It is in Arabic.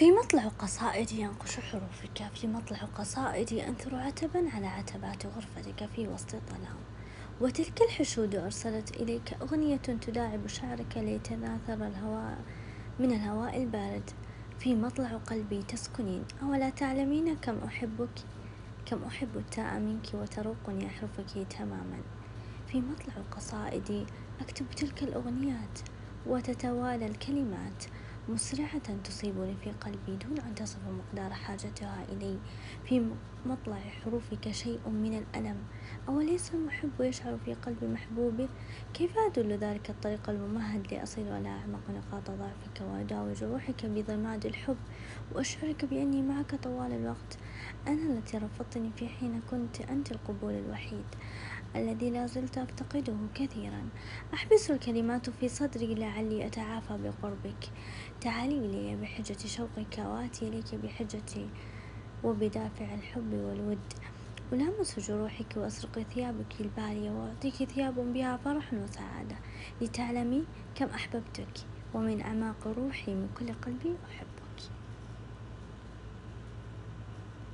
في مطلع قصائدي أنقش حروفك في مطلع قصائدي أنثر عتبا على عتبات غرفتك في وسط الظلام. وتلك الحشود أرسلت إليك أغنية تداعب شعرك ليتناثر الهواء من الهواء البارد. في مطلع قلبي تسكنين أولا تعلمين كم أحبك كم أحب التاء منك وتروقني أحرفك تماما. في مطلع قصائدي أكتب تلك الأغنيات وتتوالى الكلمات. مسرعة تصيبني في قلبي دون أن تصف مقدار حاجتها إلي في مطلع حروفك شيء من الألم. أوليس المحب يشعر في قلب محبوبه كيف أدل ذلك الطريق الممهد لأصل إلى أعمق نقاط ضعفك وأداوي جروحك بضماد الحب؟ وأشعرك بأني معك طوال الوقت. أنا التي رفضتني في حين كنت أنت القبول الوحيد الذي لا زلت أفتقده كثيرا. أحبس الكلمات في صدري لعلي أتعافى بقربك. تعالي إلي بحجة شوقك وآتي إليك بحجة وبدافع الحب والود. ألامس جروحك وأسرق ثيابك البالية وأعطيك ثياب بها فرح وسعادة. لتعلمي كم أحببتك ومن أعماق روحي من كل قلبي أحبك.